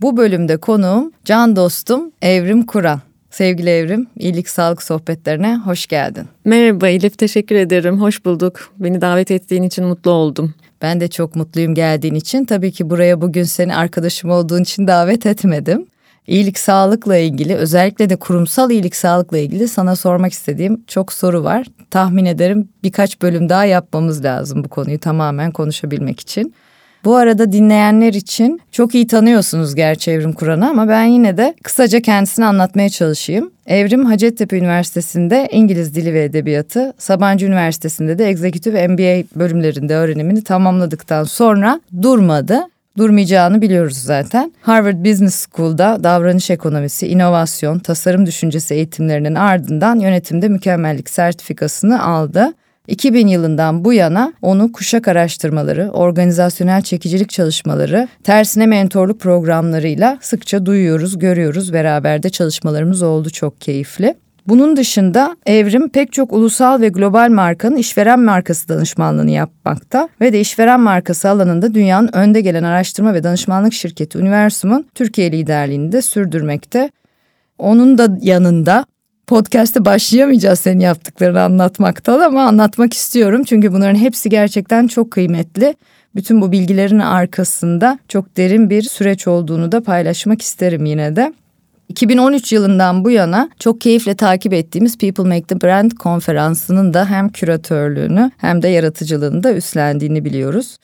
Bu bölümde konuğum can dostum Evrim Kuran. Sevgili Evrim, iyilik sağlık sohbetlerine hoş geldin. Merhaba Elif, teşekkür ederim. Hoş bulduk. Beni davet ettiğin için mutlu oldum. Ben de çok mutluyum geldiğin için. Tabii ki buraya bugün seni arkadaşım olduğun için davet etmedim. İyilik sağlıkla ilgili özellikle de kurumsal iyilik sağlıkla ilgili sana sormak istediğim çok soru var. Tahmin ederim birkaç bölüm daha yapmamız lazım bu konuyu tamamen konuşabilmek için. Bu arada dinleyenler için çok iyi tanıyorsunuz gerçi Evrim Kur'an'ı ama ben yine de kısaca kendisini anlatmaya çalışayım. Evrim Hacettepe Üniversitesi'nde İngiliz Dili ve Edebiyatı, Sabancı Üniversitesi'nde de Executive MBA bölümlerinde öğrenimini tamamladıktan sonra durmadı durmayacağını biliyoruz zaten. Harvard Business School'da davranış ekonomisi, inovasyon, tasarım düşüncesi eğitimlerinin ardından yönetimde mükemmellik sertifikasını aldı. 2000 yılından bu yana onu kuşak araştırmaları, organizasyonel çekicilik çalışmaları, tersine mentorluk programlarıyla sıkça duyuyoruz, görüyoruz. Beraber de çalışmalarımız oldu çok keyifli. Bunun dışında Evrim pek çok ulusal ve global markanın işveren markası danışmanlığını yapmakta ve de işveren markası alanında dünyanın önde gelen araştırma ve danışmanlık şirketi Universum'un Türkiye liderliğini de sürdürmekte. Onun da yanında podcast'te başlayamayacağız senin yaptıklarını anlatmaktan ama anlatmak istiyorum. Çünkü bunların hepsi gerçekten çok kıymetli. Bütün bu bilgilerin arkasında çok derin bir süreç olduğunu da paylaşmak isterim yine de. 2013 yılından bu yana çok keyifle takip ettiğimiz People Make the Brand konferansının da hem küratörlüğünü hem de yaratıcılığını da üstlendiğini biliyoruz.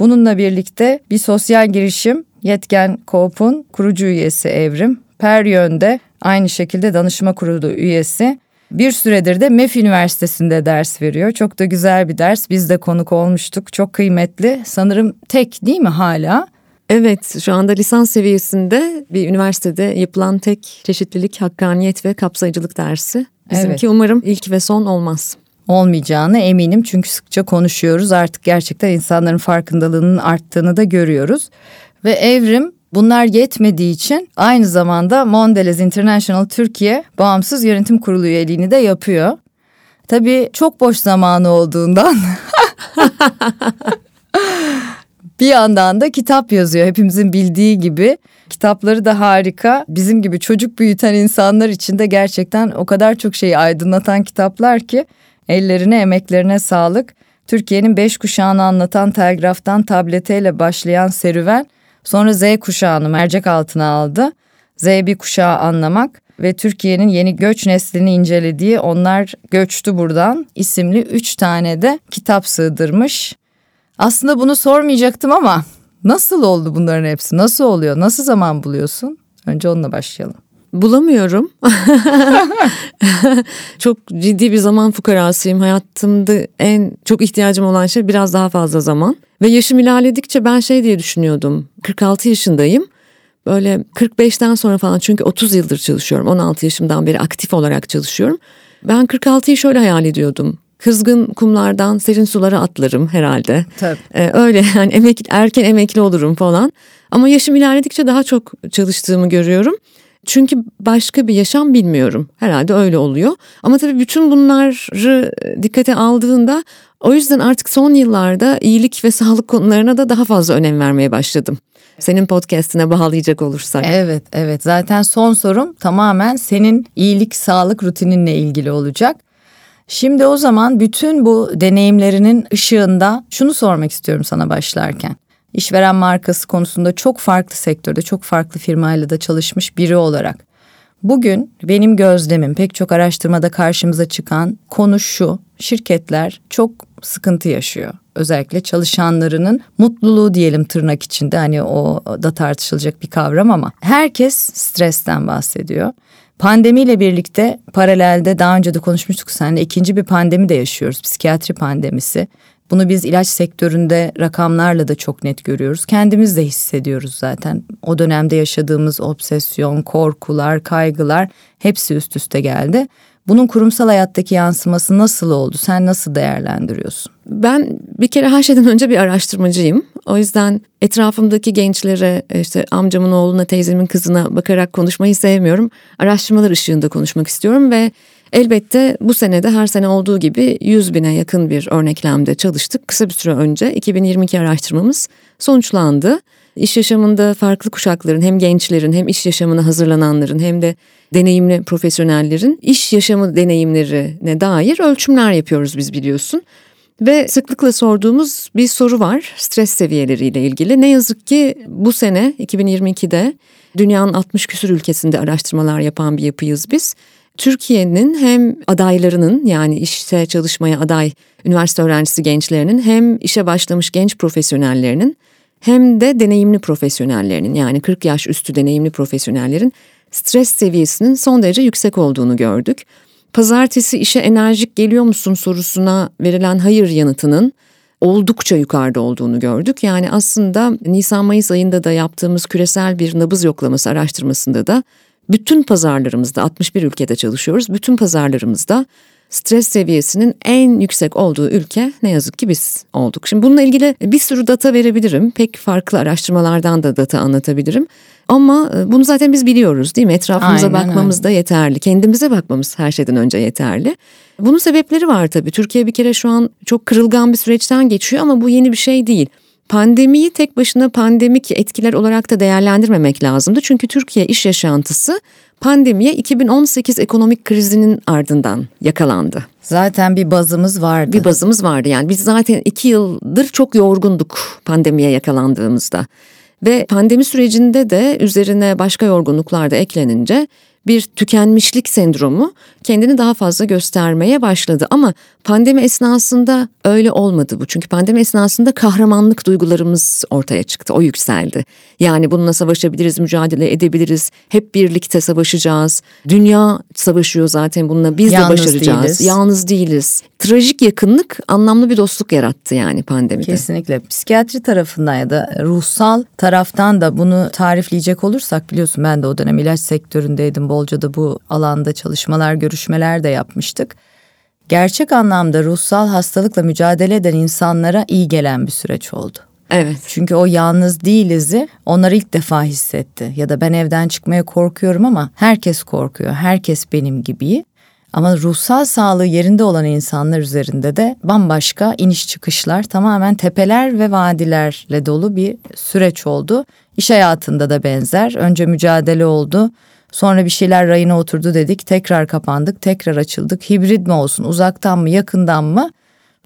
Bununla birlikte bir sosyal girişim Yetken Coop'un kurucu üyesi Evrim, Per Yön'de aynı şekilde danışma kurulu üyesi. Bir süredir de MEF Üniversitesi'nde ders veriyor. Çok da güzel bir ders. Biz de konuk olmuştuk. Çok kıymetli. Sanırım tek değil mi hala? Evet, şu anda lisans seviyesinde bir üniversitede yapılan tek çeşitlilik, hakkaniyet ve kapsayıcılık dersi. Bizimki evet. umarım ilk ve son olmaz. Olmayacağını eminim çünkü sıkça konuşuyoruz. Artık gerçekten insanların farkındalığının arttığını da görüyoruz. Ve Evrim Bunlar yetmediği için aynı zamanda Mondelez International Türkiye Bağımsız Yönetim Kurulu üyeliğini de yapıyor. Tabii çok boş zamanı olduğundan bir yandan da kitap yazıyor hepimizin bildiği gibi. Kitapları da harika. Bizim gibi çocuk büyüten insanlar için de gerçekten o kadar çok şeyi aydınlatan kitaplar ki ellerine emeklerine sağlık. Türkiye'nin beş kuşağını anlatan telgraftan tableteyle başlayan serüven Sonra Z kuşağını mercek altına aldı. Z bir kuşağı anlamak ve Türkiye'nin yeni göç neslini incelediği Onlar Göçtü Buradan isimli üç tane de kitap sığdırmış. Aslında bunu sormayacaktım ama nasıl oldu bunların hepsi? Nasıl oluyor? Nasıl zaman buluyorsun? Önce onunla başlayalım. Bulamıyorum. çok ciddi bir zaman fukarasıyım. Hayatımda en çok ihtiyacım olan şey biraz daha fazla zaman. Ve yaşım ilerledikçe ben şey diye düşünüyordum. 46 yaşındayım. Böyle 45'ten sonra falan çünkü 30 yıldır çalışıyorum. 16 yaşımdan beri aktif olarak çalışıyorum. Ben 46'yı şöyle hayal ediyordum. Kızgın kumlardan serin sulara atlarım herhalde. Tabii. Ee, öyle yani emek, erken emekli olurum falan. Ama yaşım ilerledikçe daha çok çalıştığımı görüyorum. Çünkü başka bir yaşam bilmiyorum. Herhalde öyle oluyor. Ama tabii bütün bunları dikkate aldığında o yüzden artık son yıllarda iyilik ve sağlık konularına da daha fazla önem vermeye başladım. Senin podcast'ine bağlayacak olursak. Evet, evet. Zaten son sorum tamamen senin iyilik, sağlık rutininle ilgili olacak. Şimdi o zaman bütün bu deneyimlerinin ışığında şunu sormak istiyorum sana başlarken işveren markası konusunda çok farklı sektörde, çok farklı firmayla da çalışmış biri olarak. Bugün benim gözlemim pek çok araştırmada karşımıza çıkan konu şu. Şirketler çok sıkıntı yaşıyor. Özellikle çalışanlarının mutluluğu diyelim tırnak içinde hani o da tartışılacak bir kavram ama herkes stresten bahsediyor. Pandemiyle birlikte paralelde daha önce de konuşmuştuk seninle ikinci bir pandemi de yaşıyoruz. Psikiyatri pandemisi. Bunu biz ilaç sektöründe rakamlarla da çok net görüyoruz. Kendimiz de hissediyoruz zaten. O dönemde yaşadığımız obsesyon, korkular, kaygılar hepsi üst üste geldi. Bunun kurumsal hayattaki yansıması nasıl oldu? Sen nasıl değerlendiriyorsun? Ben bir kere her şeyden önce bir araştırmacıyım. O yüzden etrafımdaki gençlere, işte amcamın oğluna, teyzemin kızına bakarak konuşmayı sevmiyorum. Araştırmalar ışığında konuşmak istiyorum ve elbette bu senede her sene olduğu gibi 100 bine yakın bir örneklemde çalıştık. Kısa bir süre önce 2022 araştırmamız sonuçlandı. İş yaşamında farklı kuşakların hem gençlerin hem iş yaşamına hazırlananların hem de deneyimli profesyonellerin iş yaşamı deneyimlerine dair ölçümler yapıyoruz biz biliyorsun. Ve sıklıkla sorduğumuz bir soru var stres seviyeleriyle ilgili. Ne yazık ki bu sene 2022'de dünyanın 60 küsur ülkesinde araştırmalar yapan bir yapıyız biz. Türkiye'nin hem adaylarının yani işte çalışmaya aday üniversite öğrencisi gençlerinin hem işe başlamış genç profesyonellerinin hem de deneyimli profesyonellerinin yani 40 yaş üstü deneyimli profesyonellerin stres seviyesinin son derece yüksek olduğunu gördük. Pazartesi işe enerjik geliyor musun sorusuna verilen hayır yanıtının oldukça yukarıda olduğunu gördük. Yani aslında Nisan-Mayıs ayında da yaptığımız küresel bir nabız yoklaması araştırmasında da bütün pazarlarımızda 61 ülkede çalışıyoruz. Bütün pazarlarımızda stres seviyesinin en yüksek olduğu ülke ne yazık ki biz olduk. Şimdi bununla ilgili bir sürü data verebilirim. Pek farklı araştırmalardan da data anlatabilirim. Ama e, bunu zaten biz biliyoruz değil mi? Etrafımıza Aynen bakmamız öyle. da yeterli. Kendimize bakmamız her şeyden önce yeterli. Bunun sebepleri var tabii. Türkiye bir kere şu an çok kırılgan bir süreçten geçiyor ama bu yeni bir şey değil. Pandemiyi tek başına pandemik etkiler olarak da değerlendirmemek lazımdı. Çünkü Türkiye iş yaşantısı pandemiye 2018 ekonomik krizinin ardından yakalandı. Zaten bir bazımız vardı. Bir bazımız vardı yani biz zaten iki yıldır çok yorgunduk pandemiye yakalandığımızda. Ve pandemi sürecinde de üzerine başka yorgunluklar da eklenince bir tükenmişlik sendromu kendini daha fazla göstermeye başladı. Ama pandemi esnasında öyle olmadı bu. Çünkü pandemi esnasında kahramanlık duygularımız ortaya çıktı. O yükseldi. Yani bununla savaşabiliriz, mücadele edebiliriz. Hep birlikte savaşacağız. Dünya savaşıyor zaten bununla. Biz Yalnız de başaracağız. Değiliz. Yalnız değiliz. Trajik yakınlık anlamlı bir dostluk yarattı yani pandemide. Kesinlikle. Psikiyatri tarafından ya da ruhsal taraftan da bunu tarifleyecek olursak biliyorsun ben de o dönem ilaç sektöründeydim. Bolca da bu alanda çalışmalar, görüşmeler de yapmıştık gerçek anlamda ruhsal hastalıkla mücadele eden insanlara iyi gelen bir süreç oldu. Evet. Çünkü o yalnız değiliz'i onlar ilk defa hissetti. Ya da ben evden çıkmaya korkuyorum ama herkes korkuyor. Herkes benim gibi. Ama ruhsal sağlığı yerinde olan insanlar üzerinde de bambaşka iniş çıkışlar, tamamen tepeler ve vadilerle dolu bir süreç oldu. İş hayatında da benzer. Önce mücadele oldu. Sonra bir şeyler rayına oturdu dedik. Tekrar kapandık, tekrar açıldık. Hibrit mi olsun, uzaktan mı, yakından mı?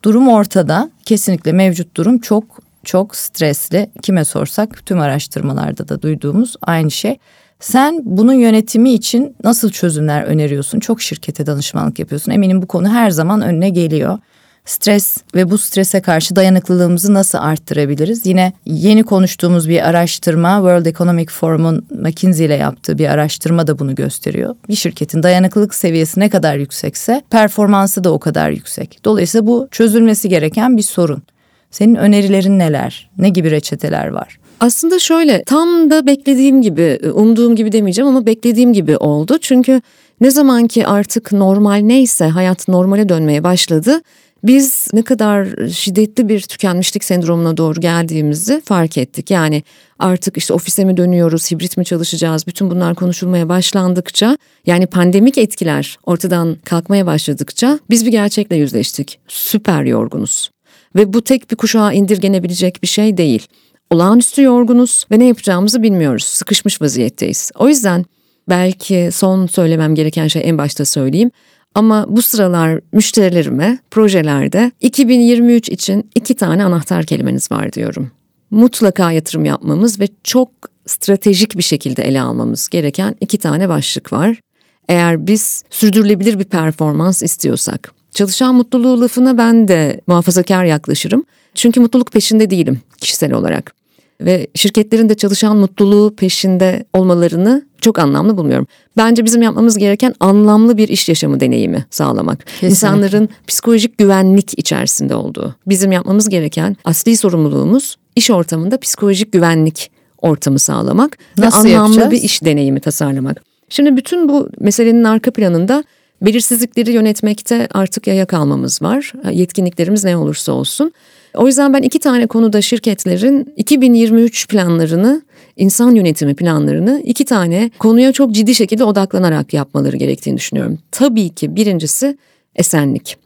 Durum ortada. Kesinlikle mevcut durum çok çok stresli. Kime sorsak tüm araştırmalarda da duyduğumuz aynı şey. Sen bunun yönetimi için nasıl çözümler öneriyorsun? Çok şirkete danışmanlık yapıyorsun. Eminim bu konu her zaman önüne geliyor stres ve bu strese karşı dayanıklılığımızı nasıl arttırabiliriz? Yine yeni konuştuğumuz bir araştırma World Economic Forum'un McKinsey ile yaptığı bir araştırma da bunu gösteriyor. Bir şirketin dayanıklılık seviyesi ne kadar yüksekse performansı da o kadar yüksek. Dolayısıyla bu çözülmesi gereken bir sorun. Senin önerilerin neler? Ne gibi reçeteler var? Aslında şöyle tam da beklediğim gibi, umduğum gibi demeyeceğim ama beklediğim gibi oldu. Çünkü ne zaman ki artık normal neyse hayat normale dönmeye başladı biz ne kadar şiddetli bir tükenmişlik sendromuna doğru geldiğimizi fark ettik. Yani artık işte ofise mi dönüyoruz, hibrit mi çalışacağız bütün bunlar konuşulmaya başlandıkça yani pandemik etkiler ortadan kalkmaya başladıkça biz bir gerçekle yüzleştik. Süper yorgunuz. Ve bu tek bir kuşağa indirgenebilecek bir şey değil. Olağanüstü yorgunuz ve ne yapacağımızı bilmiyoruz. Sıkışmış vaziyetteyiz. O yüzden belki son söylemem gereken şey en başta söyleyeyim. Ama bu sıralar müşterilerime projelerde 2023 için iki tane anahtar kelimeniz var diyorum. Mutlaka yatırım yapmamız ve çok stratejik bir şekilde ele almamız gereken iki tane başlık var. Eğer biz sürdürülebilir bir performans istiyorsak. Çalışan mutluluğu lafına ben de muhafazakar yaklaşırım. Çünkü mutluluk peşinde değilim kişisel olarak. ve şirketlerin de çalışan mutluluğu peşinde olmalarını çok anlamlı bulmuyorum. Bence bizim yapmamız gereken anlamlı bir iş yaşamı deneyimi sağlamak. Kesinlikle. İnsanların psikolojik güvenlik içerisinde olduğu. Bizim yapmamız gereken asli sorumluluğumuz iş ortamında psikolojik güvenlik ortamı sağlamak Nasıl ve anlamlı yapacağız? bir iş deneyimi tasarlamak. Şimdi bütün bu meselenin arka planında belirsizlikleri yönetmekte artık yaya kalmamız var. Yetkinliklerimiz ne olursa olsun. O yüzden ben iki tane konuda şirketlerin 2023 planlarını, insan yönetimi planlarını iki tane konuya çok ciddi şekilde odaklanarak yapmaları gerektiğini düşünüyorum. Tabii ki birincisi esenlik,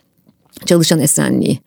çalışan esenliği.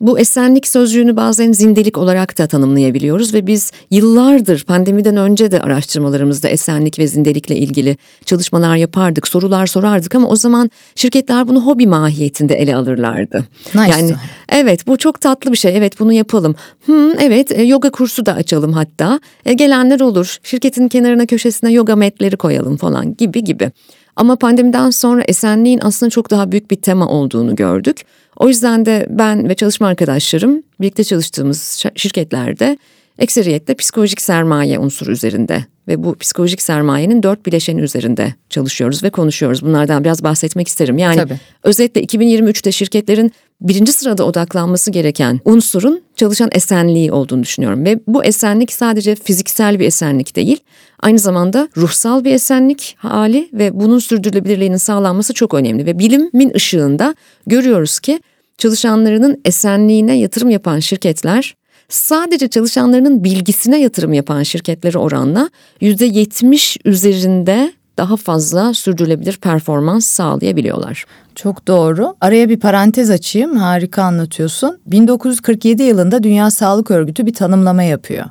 Bu esenlik sözcüğünü bazen zindelik olarak da tanımlayabiliyoruz ve biz yıllardır pandemiden önce de araştırmalarımızda esenlik ve zindelikle ilgili çalışmalar yapardık, sorular sorardık ama o zaman şirketler bunu hobi mahiyetinde ele alırlardı. Nice yani evet bu çok tatlı bir şey. Evet bunu yapalım. Hmm, evet e, yoga kursu da açalım hatta. E, gelenler olur. Şirketin kenarına köşesine yoga metleri koyalım falan gibi gibi. Ama pandemiden sonra esenliğin aslında çok daha büyük bir tema olduğunu gördük. O yüzden de ben ve çalışma arkadaşlarım birlikte çalıştığımız şirketlerde ekseriyetle psikolojik sermaye unsuru üzerinde ve bu psikolojik sermayenin dört bileşeni üzerinde çalışıyoruz ve konuşuyoruz. Bunlardan biraz bahsetmek isterim. Yani Tabii. özetle 2023'te şirketlerin birinci sırada odaklanması gereken unsurun çalışan esenliği olduğunu düşünüyorum. Ve bu esenlik sadece fiziksel bir esenlik değil, aynı zamanda ruhsal bir esenlik hali ve bunun sürdürülebilirliğinin sağlanması çok önemli. Ve bilimin ışığında görüyoruz ki çalışanlarının esenliğine yatırım yapan şirketler sadece çalışanlarının bilgisine yatırım yapan şirketlere oranla %70 üzerinde daha fazla sürdürülebilir performans sağlayabiliyorlar. Çok doğru. Araya bir parantez açayım. Harika anlatıyorsun. 1947 yılında Dünya Sağlık Örgütü bir tanımlama yapıyor.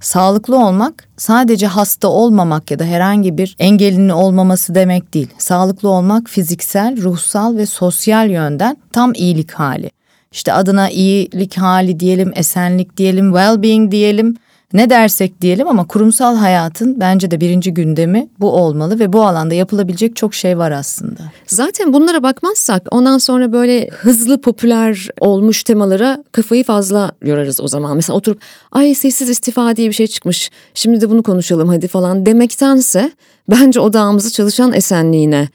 Sağlıklı olmak sadece hasta olmamak ya da herhangi bir engelinin olmaması demek değil. Sağlıklı olmak fiziksel, ruhsal ve sosyal yönden tam iyilik hali. İşte adına iyilik hali diyelim, esenlik diyelim, well-being diyelim. Ne dersek diyelim ama kurumsal hayatın bence de birinci gündemi bu olmalı ve bu alanda yapılabilecek çok şey var aslında. Zaten bunlara bakmazsak ondan sonra böyle hızlı popüler olmuş temalara kafayı fazla yorarız o zaman. Mesela oturup ay sessiz istifa diye bir şey çıkmış şimdi de bunu konuşalım hadi falan demektense bence odağımızı çalışan esenliğine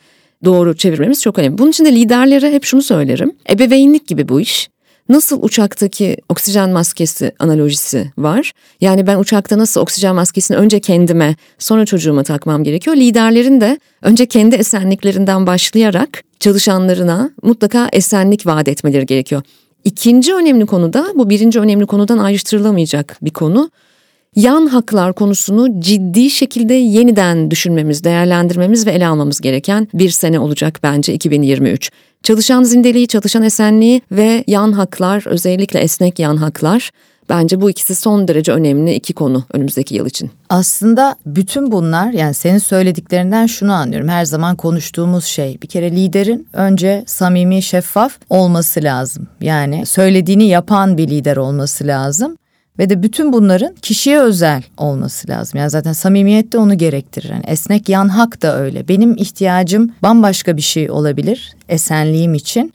doğru çevirmemiz çok önemli. Bunun için de liderlere hep şunu söylerim. Ebeveynlik gibi bu iş. Nasıl uçaktaki oksijen maskesi analojisi var? Yani ben uçakta nasıl oksijen maskesini önce kendime sonra çocuğuma takmam gerekiyor. Liderlerin de önce kendi esenliklerinden başlayarak çalışanlarına mutlaka esenlik vaat etmeleri gerekiyor. İkinci önemli konu da bu birinci önemli konudan ayrıştırılamayacak bir konu. Yan haklar konusunu ciddi şekilde yeniden düşünmemiz, değerlendirmemiz ve ele almamız gereken bir sene olacak bence 2023. Çalışan zindeliği, çalışan esenliği ve yan haklar, özellikle esnek yan haklar bence bu ikisi son derece önemli iki konu önümüzdeki yıl için. Aslında bütün bunlar yani senin söylediklerinden şunu anlıyorum. Her zaman konuştuğumuz şey bir kere liderin önce samimi, şeffaf olması lazım. Yani söylediğini yapan bir lider olması lazım. Ve de bütün bunların kişiye özel olması lazım. Yani zaten samimiyet de onu gerektirir. Yani esnek yan hak da öyle. Benim ihtiyacım bambaşka bir şey olabilir esenliğim için.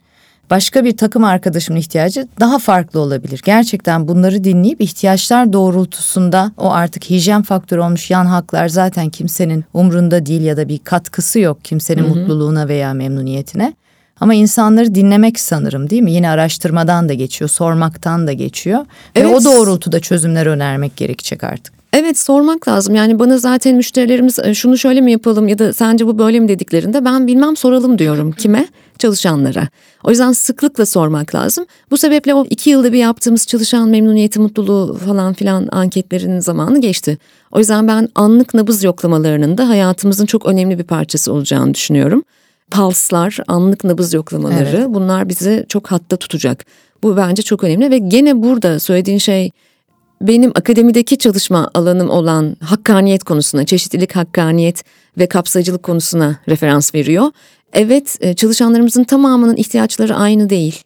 Başka bir takım arkadaşımın ihtiyacı daha farklı olabilir. Gerçekten bunları dinleyip ihtiyaçlar doğrultusunda o artık hijyen faktörü olmuş yan haklar zaten kimsenin umrunda değil ya da bir katkısı yok kimsenin mutluluğuna veya memnuniyetine. Ama insanları dinlemek sanırım değil mi? Yine araştırmadan da geçiyor, sormaktan da geçiyor. Ve Evet. o doğrultuda çözümler önermek gerekecek artık. Evet sormak lazım yani bana zaten müşterilerimiz "E, şunu şöyle mi yapalım ya da sence bu böyle mi dediklerinde ben bilmem soralım diyorum kime? Çalışanlara. O yüzden sıklıkla sormak lazım. Bu sebeple o iki yılda bir yaptığımız çalışan memnuniyeti, mutluluğu falan filan anketlerinin zamanı geçti. O yüzden ben anlık nabız yoklamalarının da hayatımızın çok önemli bir parçası olacağını düşünüyorum. Pulslar, anlık nabız yoklamaları bunlar bizi çok hatta tutacak. Bu bence çok önemli ve gene burada söylediğin şey benim akademideki çalışma alanım olan hakkaniyet konusuna, çeşitlilik, hakkaniyet ve kapsayıcılık konusuna referans veriyor. Evet, e, çalışanlarımızın tamamının ihtiyaçları aynı değil.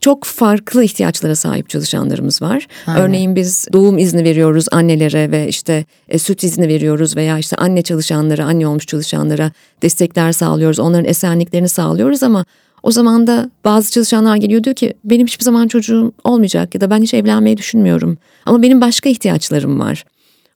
Çok farklı ihtiyaçlara sahip çalışanlarımız var. Aynen. Örneğin biz doğum izni veriyoruz annelere ve işte e, süt izni veriyoruz veya işte anne çalışanlara, anne olmuş çalışanlara destekler sağlıyoruz. Onların esenliklerini sağlıyoruz ama O zaman da bazı çalışanlar geliyor diyor ki benim hiçbir zaman çocuğum olmayacak ya da ben hiç evlenmeyi düşünmüyorum. Ama benim başka ihtiyaçlarım var.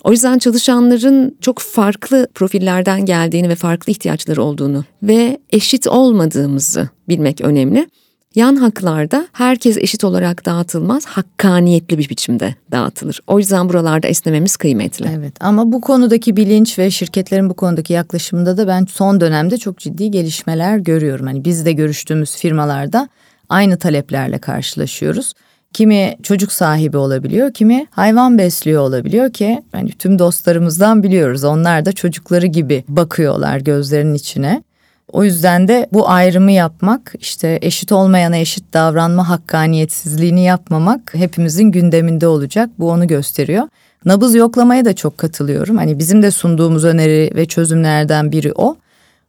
O yüzden çalışanların çok farklı profillerden geldiğini ve farklı ihtiyaçları olduğunu ve eşit olmadığımızı bilmek önemli. Yan haklarda herkes eşit olarak dağıtılmaz, hakkaniyetli bir biçimde dağıtılır. O yüzden buralarda esnememiz kıymetli. Evet ama bu konudaki bilinç ve şirketlerin bu konudaki yaklaşımında da ben son dönemde çok ciddi gelişmeler görüyorum. Hani biz de görüştüğümüz firmalarda aynı taleplerle karşılaşıyoruz. Kimi çocuk sahibi olabiliyor, kimi hayvan besliyor olabiliyor ki hani tüm dostlarımızdan biliyoruz. Onlar da çocukları gibi bakıyorlar gözlerinin içine. O yüzden de bu ayrımı yapmak, işte eşit olmayana eşit davranma hakkaniyetsizliğini yapmamak hepimizin gündeminde olacak. Bu onu gösteriyor. Nabız yoklamaya da çok katılıyorum. Hani bizim de sunduğumuz öneri ve çözümlerden biri o.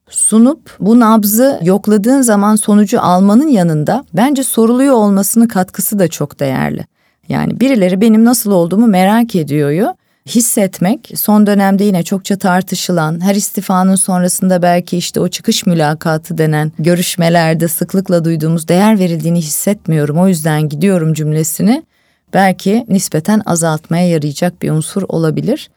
Sunup bu nabzı yokladığın zaman sonucu almanın yanında bence soruluyor olmasının katkısı da çok değerli. Yani birileri benim nasıl olduğumu merak ediyor hissetmek son dönemde yine çokça tartışılan her istifanın sonrasında belki işte o çıkış mülakatı denen görüşmelerde sıklıkla duyduğumuz değer verildiğini hissetmiyorum o yüzden gidiyorum cümlesini belki nispeten azaltmaya yarayacak bir unsur olabilir.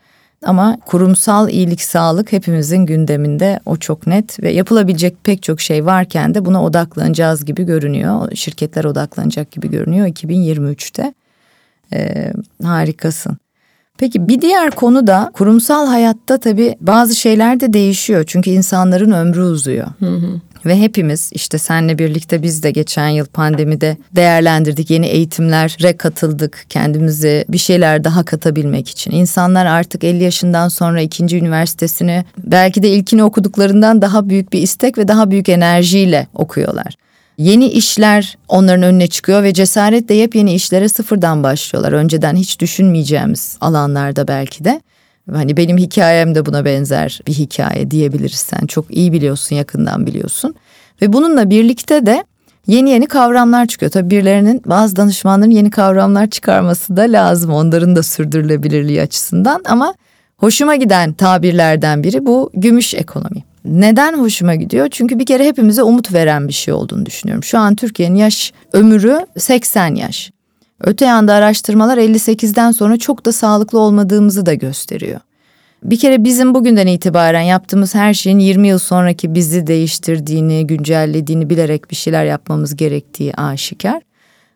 Ama kurumsal iyilik sağlık hepimizin gündeminde o çok net ve yapılabilecek pek çok şey varken de buna odaklanacağız gibi görünüyor. Şirketler odaklanacak gibi görünüyor 2023'te. Ee, harikasın. Peki bir diğer konu da kurumsal hayatta tabii bazı şeyler de değişiyor. Çünkü insanların ömrü uzuyor. Hı hı. Ve hepimiz işte senle birlikte biz de geçen yıl pandemide değerlendirdik. Yeni eğitimlere katıldık kendimizi bir şeyler daha katabilmek için. İnsanlar artık 50 yaşından sonra ikinci üniversitesini belki de ilkini okuduklarından daha büyük bir istek ve daha büyük enerjiyle okuyorlar. Yeni işler onların önüne çıkıyor ve cesaretle yepyeni işlere sıfırdan başlıyorlar. Önceden hiç düşünmeyeceğimiz alanlarda belki de. Hani benim hikayem de buna benzer bir hikaye diyebiliriz sen. Çok iyi biliyorsun, yakından biliyorsun. Ve bununla birlikte de yeni yeni kavramlar çıkıyor. Tabii birilerinin bazı danışmanların yeni kavramlar çıkarması da lazım onların da sürdürülebilirliği açısından ama hoşuma giden tabirlerden biri bu gümüş ekonomi. Neden hoşuma gidiyor? Çünkü bir kere hepimize umut veren bir şey olduğunu düşünüyorum. Şu an Türkiye'nin yaş ömrü 80 yaş. Öte yanda araştırmalar 58'den sonra çok da sağlıklı olmadığımızı da gösteriyor. Bir kere bizim bugünden itibaren yaptığımız her şeyin 20 yıl sonraki bizi değiştirdiğini, güncellediğini bilerek bir şeyler yapmamız gerektiği aşikar.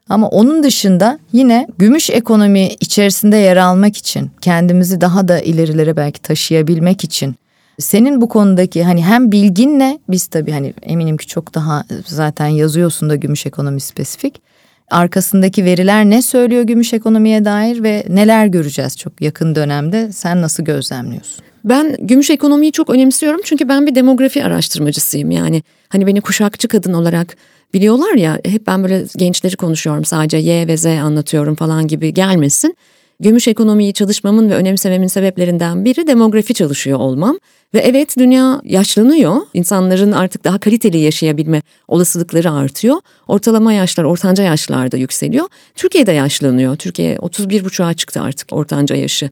Ama onun dışında yine gümüş ekonomi içerisinde yer almak için, kendimizi daha da ilerilere belki taşıyabilmek için senin bu konudaki hani hem bilginle biz tabii hani eminim ki çok daha zaten yazıyorsun da gümüş ekonomi spesifik. Arkasındaki veriler ne söylüyor gümüş ekonomiye dair ve neler göreceğiz çok yakın dönemde? Sen nasıl gözlemliyorsun? Ben gümüş ekonomiyi çok önemsiyorum çünkü ben bir demografi araştırmacısıyım. Yani hani beni kuşakçı kadın olarak biliyorlar ya hep ben böyle gençleri konuşuyorum sadece Y ve Z anlatıyorum falan gibi gelmesin. Gümüş ekonomiyi çalışmamın ve önemsememin sebeplerinden biri demografi çalışıyor olmam. Ve evet dünya yaşlanıyor. İnsanların artık daha kaliteli yaşayabilme olasılıkları artıyor. Ortalama yaşlar, ortanca yaşlarda yükseliyor. Türkiye'de yaşlanıyor. Türkiye 31,5'a çıktı artık ortanca yaşı.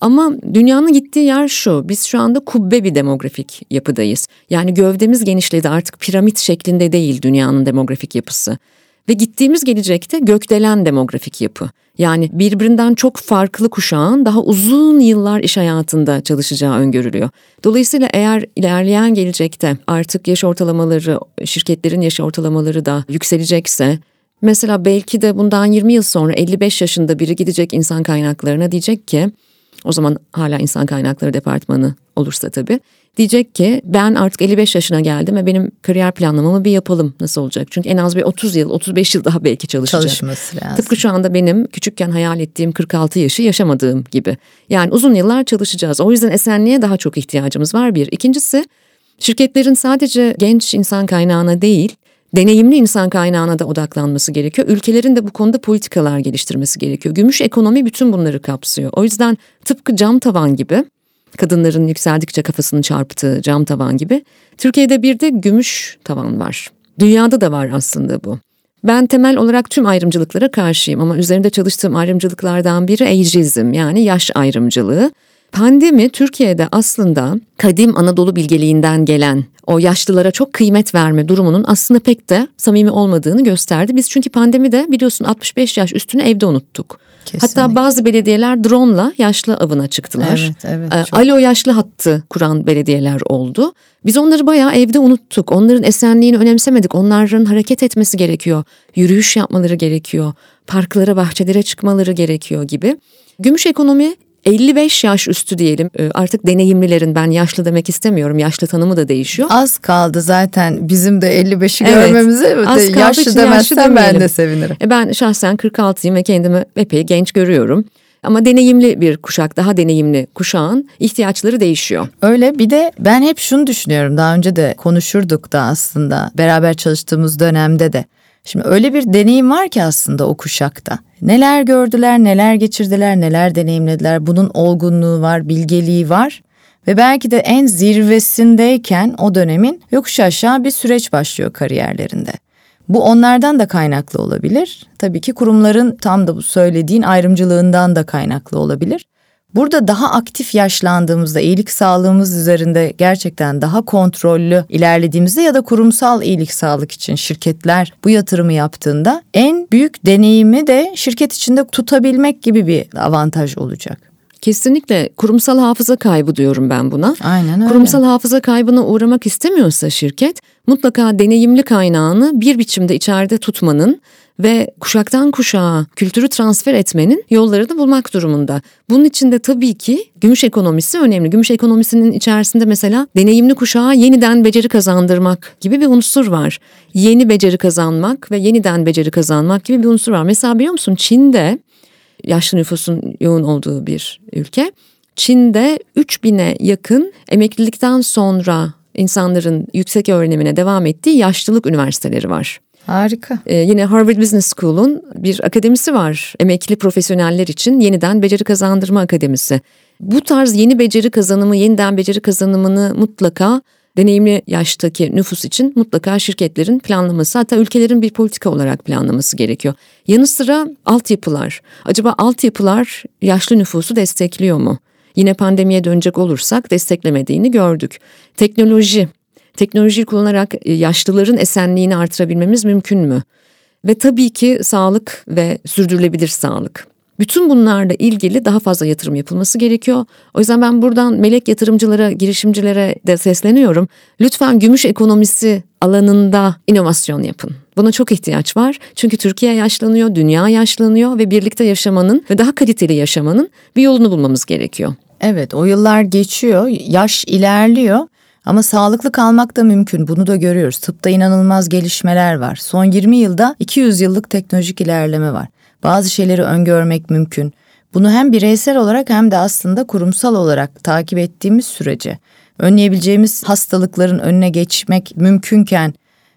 Ama dünyanın gittiği yer şu. Biz şu anda kubbe bir demografik yapıdayız. Yani gövdemiz genişledi artık piramit şeklinde değil dünyanın demografik yapısı. Ve gittiğimiz gelecekte gökdelen demografik yapı. Yani birbirinden çok farklı kuşağın daha uzun yıllar iş hayatında çalışacağı öngörülüyor. Dolayısıyla eğer ilerleyen gelecekte artık yaş ortalamaları, şirketlerin yaş ortalamaları da yükselecekse Mesela belki de bundan 20 yıl sonra 55 yaşında biri gidecek insan kaynaklarına diyecek ki o zaman hala insan kaynakları departmanı olursa tabii. Diyecek ki ben artık 55 yaşına geldim ve benim kariyer planlamamı bir yapalım nasıl olacak? Çünkü en az bir 30 yıl 35 yıl daha belki çalışacak. Çalışması lazım. Tıpkı şu anda benim küçükken hayal ettiğim 46 yaşı yaşamadığım gibi. Yani uzun yıllar çalışacağız. O yüzden esenliğe daha çok ihtiyacımız var bir. İkincisi şirketlerin sadece genç insan kaynağına değil deneyimli insan kaynağına da odaklanması gerekiyor. Ülkelerin de bu konuda politikalar geliştirmesi gerekiyor. Gümüş ekonomi bütün bunları kapsıyor. O yüzden tıpkı cam tavan gibi kadınların yükseldikçe kafasını çarptığı cam tavan gibi Türkiye'de bir de gümüş tavan var. Dünyada da var aslında bu. Ben temel olarak tüm ayrımcılıklara karşıyım ama üzerinde çalıştığım ayrımcılıklardan biri ageizm yani yaş ayrımcılığı. Pandemi Türkiye'de aslında kadim Anadolu bilgeliğinden gelen o yaşlılara çok kıymet verme durumunun aslında pek de samimi olmadığını gösterdi. Biz çünkü pandemide biliyorsun 65 yaş üstünü evde unuttuk. Kesinlikle. Hatta bazı belediyeler drone'la yaşlı avına çıktılar. Evet, evet, Ee, çok. Alo yaşlı hattı kuran belediyeler oldu. Biz onları bayağı evde unuttuk. Onların esenliğini önemsemedik. Onların hareket etmesi gerekiyor. Yürüyüş yapmaları gerekiyor. Parklara, bahçelere çıkmaları gerekiyor gibi. Gümüş ekonomi 55 yaş üstü diyelim Ee, artık deneyimlilerin ben yaşlı demek istemiyorum yaşlı tanımı da değişiyor. Az kaldı zaten bizim de 55'i Evet, görmemize. az De- yaşlı demezsen yaşlı ben de sevinirim. E ben şahsen 46'yım ve kendimi epey genç görüyorum. Ama deneyimli bir kuşak, daha deneyimli kuşağın ihtiyaçları değişiyor. Öyle bir de ben hep şunu düşünüyorum daha önce de konuşurduk da aslında beraber çalıştığımız dönemde de. Şimdi öyle bir deneyim var ki aslında o kuşakta. Neler gördüler, neler geçirdiler, neler deneyimlediler. Bunun olgunluğu var, bilgeliği var. Ve belki de en zirvesindeyken o dönemin yokuş aşağı bir süreç başlıyor kariyerlerinde. Bu onlardan da kaynaklı olabilir. Tabii ki kurumların tam da bu söylediğin ayrımcılığından da kaynaklı olabilir. Burada daha aktif yaşlandığımızda, iyilik sağlığımız üzerinde gerçekten daha kontrollü ilerlediğimizde ya da kurumsal iyilik sağlık için şirketler bu yatırımı yaptığında en büyük deneyimi de şirket içinde tutabilmek gibi bir avantaj olacak. Kesinlikle kurumsal hafıza kaybı diyorum ben buna. Aynen öyle. Kurumsal hafıza kaybına uğramak istemiyorsa şirket mutlaka deneyimli kaynağını bir biçimde içeride tutmanın ve kuşaktan kuşağa kültürü transfer etmenin yollarını bulmak durumunda. Bunun için de tabii ki gümüş ekonomisi önemli. Gümüş ekonomisinin içerisinde mesela deneyimli kuşağa yeniden beceri kazandırmak gibi bir unsur var. Yeni beceri kazanmak ve yeniden beceri kazanmak gibi bir unsur var. Mesela biliyor musun Çin'de yaşlı nüfusun yoğun olduğu bir ülke. Çin'de 3000'e yakın emeklilikten sonra insanların yüksek öğrenimine devam ettiği yaşlılık üniversiteleri var. Harika. Ee, yine Harvard Business School'un bir akademisi var. Emekli profesyoneller için yeniden beceri kazandırma akademisi. Bu tarz yeni beceri kazanımı, yeniden beceri kazanımını mutlaka deneyimli yaştaki nüfus için mutlaka şirketlerin planlaması hatta ülkelerin bir politika olarak planlaması gerekiyor. Yanı sıra altyapılar. Acaba altyapılar yaşlı nüfusu destekliyor mu? Yine pandemiye dönecek olursak desteklemediğini gördük. Teknoloji. Teknolojiyi kullanarak e, yaşlıların esenliğini artırabilmemiz mümkün mü? Ve tabii ki sağlık ve sürdürülebilir sağlık. Bütün bunlarla ilgili daha fazla yatırım yapılması gerekiyor. O yüzden ben buradan melek yatırımcılara, girişimcilere de sesleniyorum. Lütfen gümüş ekonomisi alanında inovasyon yapın. Buna çok ihtiyaç var. Çünkü Türkiye yaşlanıyor, dünya yaşlanıyor ve birlikte yaşamanın ve daha kaliteli yaşamanın bir yolunu bulmamız gerekiyor. Evet o yıllar geçiyor, yaş ilerliyor ama sağlıklı kalmak da mümkün. Bunu da görüyoruz. Tıpta inanılmaz gelişmeler var. Son 20 yılda 200 yıllık teknolojik ilerleme var. Bazı şeyleri öngörmek mümkün. Bunu hem bireysel olarak hem de aslında kurumsal olarak takip ettiğimiz sürece önleyebileceğimiz hastalıkların önüne geçmek mümkünken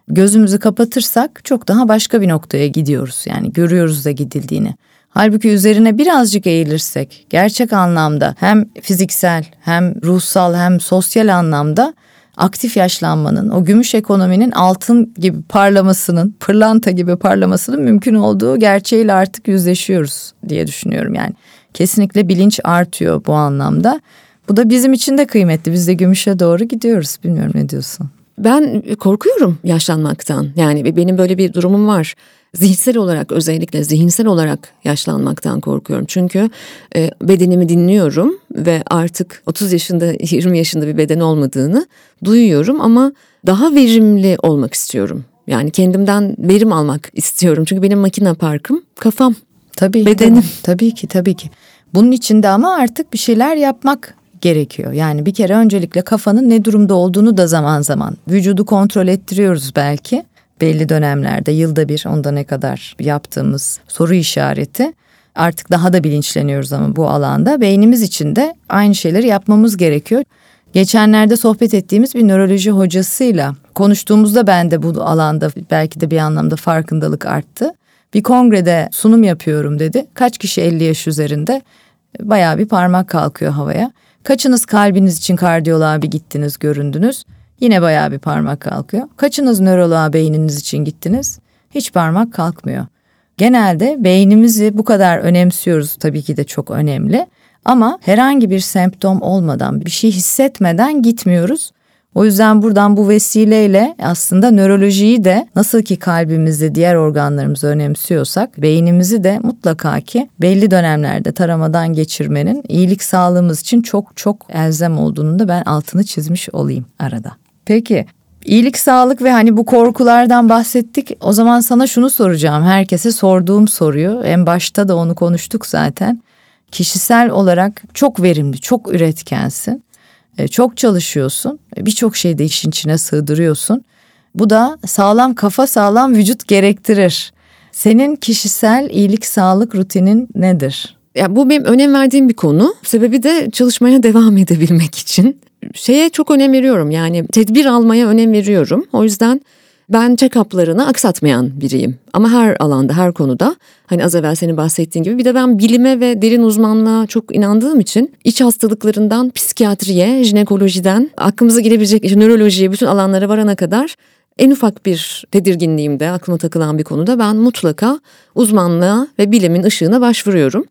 gözümüzü kapatırsak çok daha başka bir noktaya gidiyoruz. Yani görüyoruz da gidildiğini. Halbuki üzerine birazcık eğilirsek gerçek anlamda hem fiziksel hem ruhsal hem sosyal anlamda aktif yaşlanmanın, o gümüş ekonominin altın gibi parlamasının, pırlanta gibi parlamasının mümkün olduğu gerçeğiyle artık yüzleşiyoruz diye düşünüyorum yani. Kesinlikle bilinç artıyor bu anlamda. Bu da bizim için de kıymetli. Biz de gümüşe doğru gidiyoruz. Bilmiyorum ne diyorsun? Ben korkuyorum yaşlanmaktan. Yani benim böyle bir durumum var. Zihinsel olarak özellikle zihinsel olarak yaşlanmaktan korkuyorum. Çünkü e, bedenimi dinliyorum ve artık 30 yaşında 20 yaşında bir beden olmadığını duyuyorum ama daha verimli olmak istiyorum. Yani kendimden verim almak istiyorum. Çünkü benim makine parkım kafam. Tabii. Bedenim. Tabii, tabii ki tabii ki. Bunun içinde ama artık bir şeyler yapmak gerekiyor. Yani bir kere öncelikle kafanın ne durumda olduğunu da zaman zaman vücudu kontrol ettiriyoruz belki belli dönemlerde yılda bir onda ne kadar yaptığımız soru işareti. Artık daha da bilinçleniyoruz ama bu alanda beynimiz için de aynı şeyleri yapmamız gerekiyor. Geçenlerde sohbet ettiğimiz bir nöroloji hocasıyla konuştuğumuzda ben de bu alanda belki de bir anlamda farkındalık arttı. Bir kongrede sunum yapıyorum dedi. Kaç kişi 50 yaş üzerinde? Bayağı bir parmak kalkıyor havaya. Kaçınız kalbiniz için kardiyoloğa bir gittiniz, göründünüz? Yine bayağı bir parmak kalkıyor. Kaçınız nöroloğa beyniniz için gittiniz? Hiç parmak kalkmıyor. Genelde beynimizi bu kadar önemsiyoruz tabii ki de çok önemli. Ama herhangi bir semptom olmadan, bir şey hissetmeden gitmiyoruz. O yüzden buradan bu vesileyle aslında nörolojiyi de nasıl ki kalbimizde diğer organlarımızı önemsiyorsak beynimizi de mutlaka ki belli dönemlerde taramadan geçirmenin iyilik sağlığımız için çok çok elzem olduğunu da ben altını çizmiş olayım arada. Peki iyilik sağlık ve hani bu korkulardan bahsettik. O zaman sana şunu soracağım. Herkese sorduğum soruyu en başta da onu konuştuk zaten. Kişisel olarak çok verimli, çok üretkensin. E, çok çalışıyorsun. E, birçok şeyi de işin içine sığdırıyorsun. Bu da sağlam kafa sağlam vücut gerektirir. Senin kişisel iyilik sağlık rutinin nedir? Ya bu benim önem verdiğim bir konu. Sebebi de çalışmaya devam edebilmek için. Şeye çok önem veriyorum yani tedbir almaya önem veriyorum. O yüzden ben check-up'larını aksatmayan biriyim. Ama her alanda, her konuda hani az evvel senin bahsettiğin gibi bir de ben bilime ve derin uzmanlığa çok inandığım için iç hastalıklarından psikiyatriye, jinekolojiden aklımıza gelebilecek işte, nörolojiye bütün alanlara varana kadar en ufak bir tedirginliğimde aklıma takılan bir konuda ben mutlaka uzmanlığa ve bilimin ışığına başvuruyorum.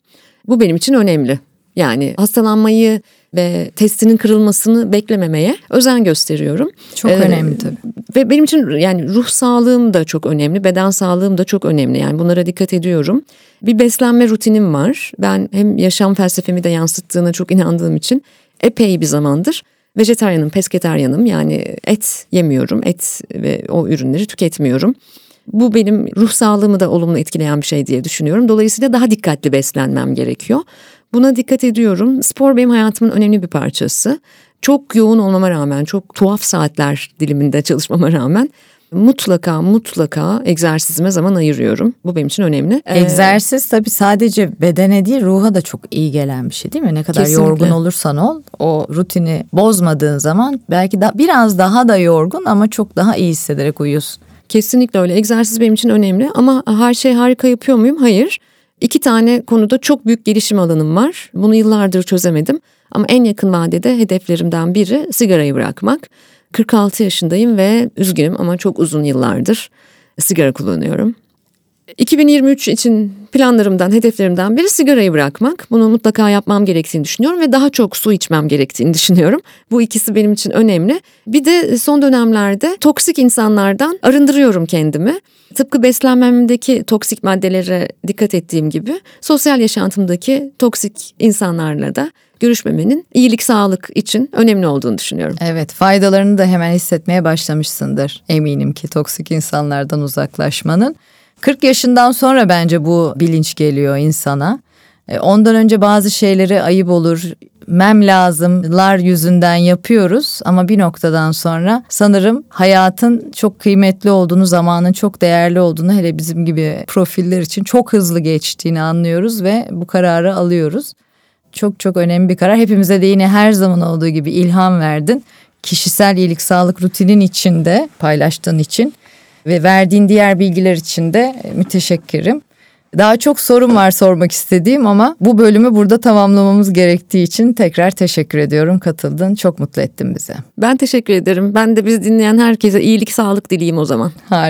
Bu benim için önemli. Yani hastalanmayı ve testinin kırılmasını beklememeye özen gösteriyorum. Çok ee, önemli tabii. Ve benim için yani ruh sağlığım da çok önemli, beden sağlığım da çok önemli. Yani bunlara dikkat ediyorum. Bir beslenme rutinim var. Ben hem yaşam felsefemi de yansıttığına çok inandığım için epey bir zamandır vejetaryenim, pesketaryenim. Yani et yemiyorum, et ve o ürünleri tüketmiyorum. Bu benim ruh sağlığımı da olumlu etkileyen bir şey diye düşünüyorum. Dolayısıyla daha dikkatli beslenmem gerekiyor. Buna dikkat ediyorum. Spor benim hayatımın önemli bir parçası. Çok yoğun olmama rağmen, çok tuhaf saatler diliminde çalışmama rağmen mutlaka mutlaka egzersizime zaman ayırıyorum. Bu benim için önemli. Ee, Egzersiz tabii sadece bedene değil ruha da çok iyi gelen bir şey değil mi? Ne kadar Kesinlikle. yorgun olursan ol o rutini bozmadığın zaman belki da biraz daha da yorgun ama çok daha iyi hissederek uyuyorsun. Kesinlikle öyle. Egzersiz benim için önemli ama her şey harika yapıyor muyum? Hayır. İki tane konuda çok büyük gelişim alanım var. Bunu yıllardır çözemedim. Ama en yakın vadede hedeflerimden biri sigarayı bırakmak. 46 yaşındayım ve üzgünüm ama çok uzun yıllardır sigara kullanıyorum. 2023 için planlarımdan, hedeflerimden biri sigarayı bırakmak. Bunu mutlaka yapmam gerektiğini düşünüyorum ve daha çok su içmem gerektiğini düşünüyorum. Bu ikisi benim için önemli. Bir de son dönemlerde toksik insanlardan arındırıyorum kendimi. Tıpkı beslenmemdeki toksik maddelere dikkat ettiğim gibi sosyal yaşantımdaki toksik insanlarla da görüşmemenin iyilik sağlık için önemli olduğunu düşünüyorum. Evet faydalarını da hemen hissetmeye başlamışsındır eminim ki toksik insanlardan uzaklaşmanın. 40 yaşından sonra bence bu bilinç geliyor insana. E, ondan önce bazı şeyleri ayıp olur, mem lazımlar yüzünden yapıyoruz ama bir noktadan sonra sanırım hayatın çok kıymetli olduğunu, zamanın çok değerli olduğunu hele bizim gibi profiller için çok hızlı geçtiğini anlıyoruz ve bu kararı alıyoruz. Çok çok önemli bir karar. Hepimize de yine her zaman olduğu gibi ilham verdin. Kişisel iyilik sağlık rutinin içinde paylaştığın için ve verdiğin diğer bilgiler için de e, müteşekkirim. Daha çok sorum var sormak istediğim ama bu bölümü burada tamamlamamız gerektiği için tekrar teşekkür ediyorum katıldın. Çok mutlu ettin bizi. Ben teşekkür ederim. Ben de bizi dinleyen herkese iyilik sağlık dileyim o zaman. Harika.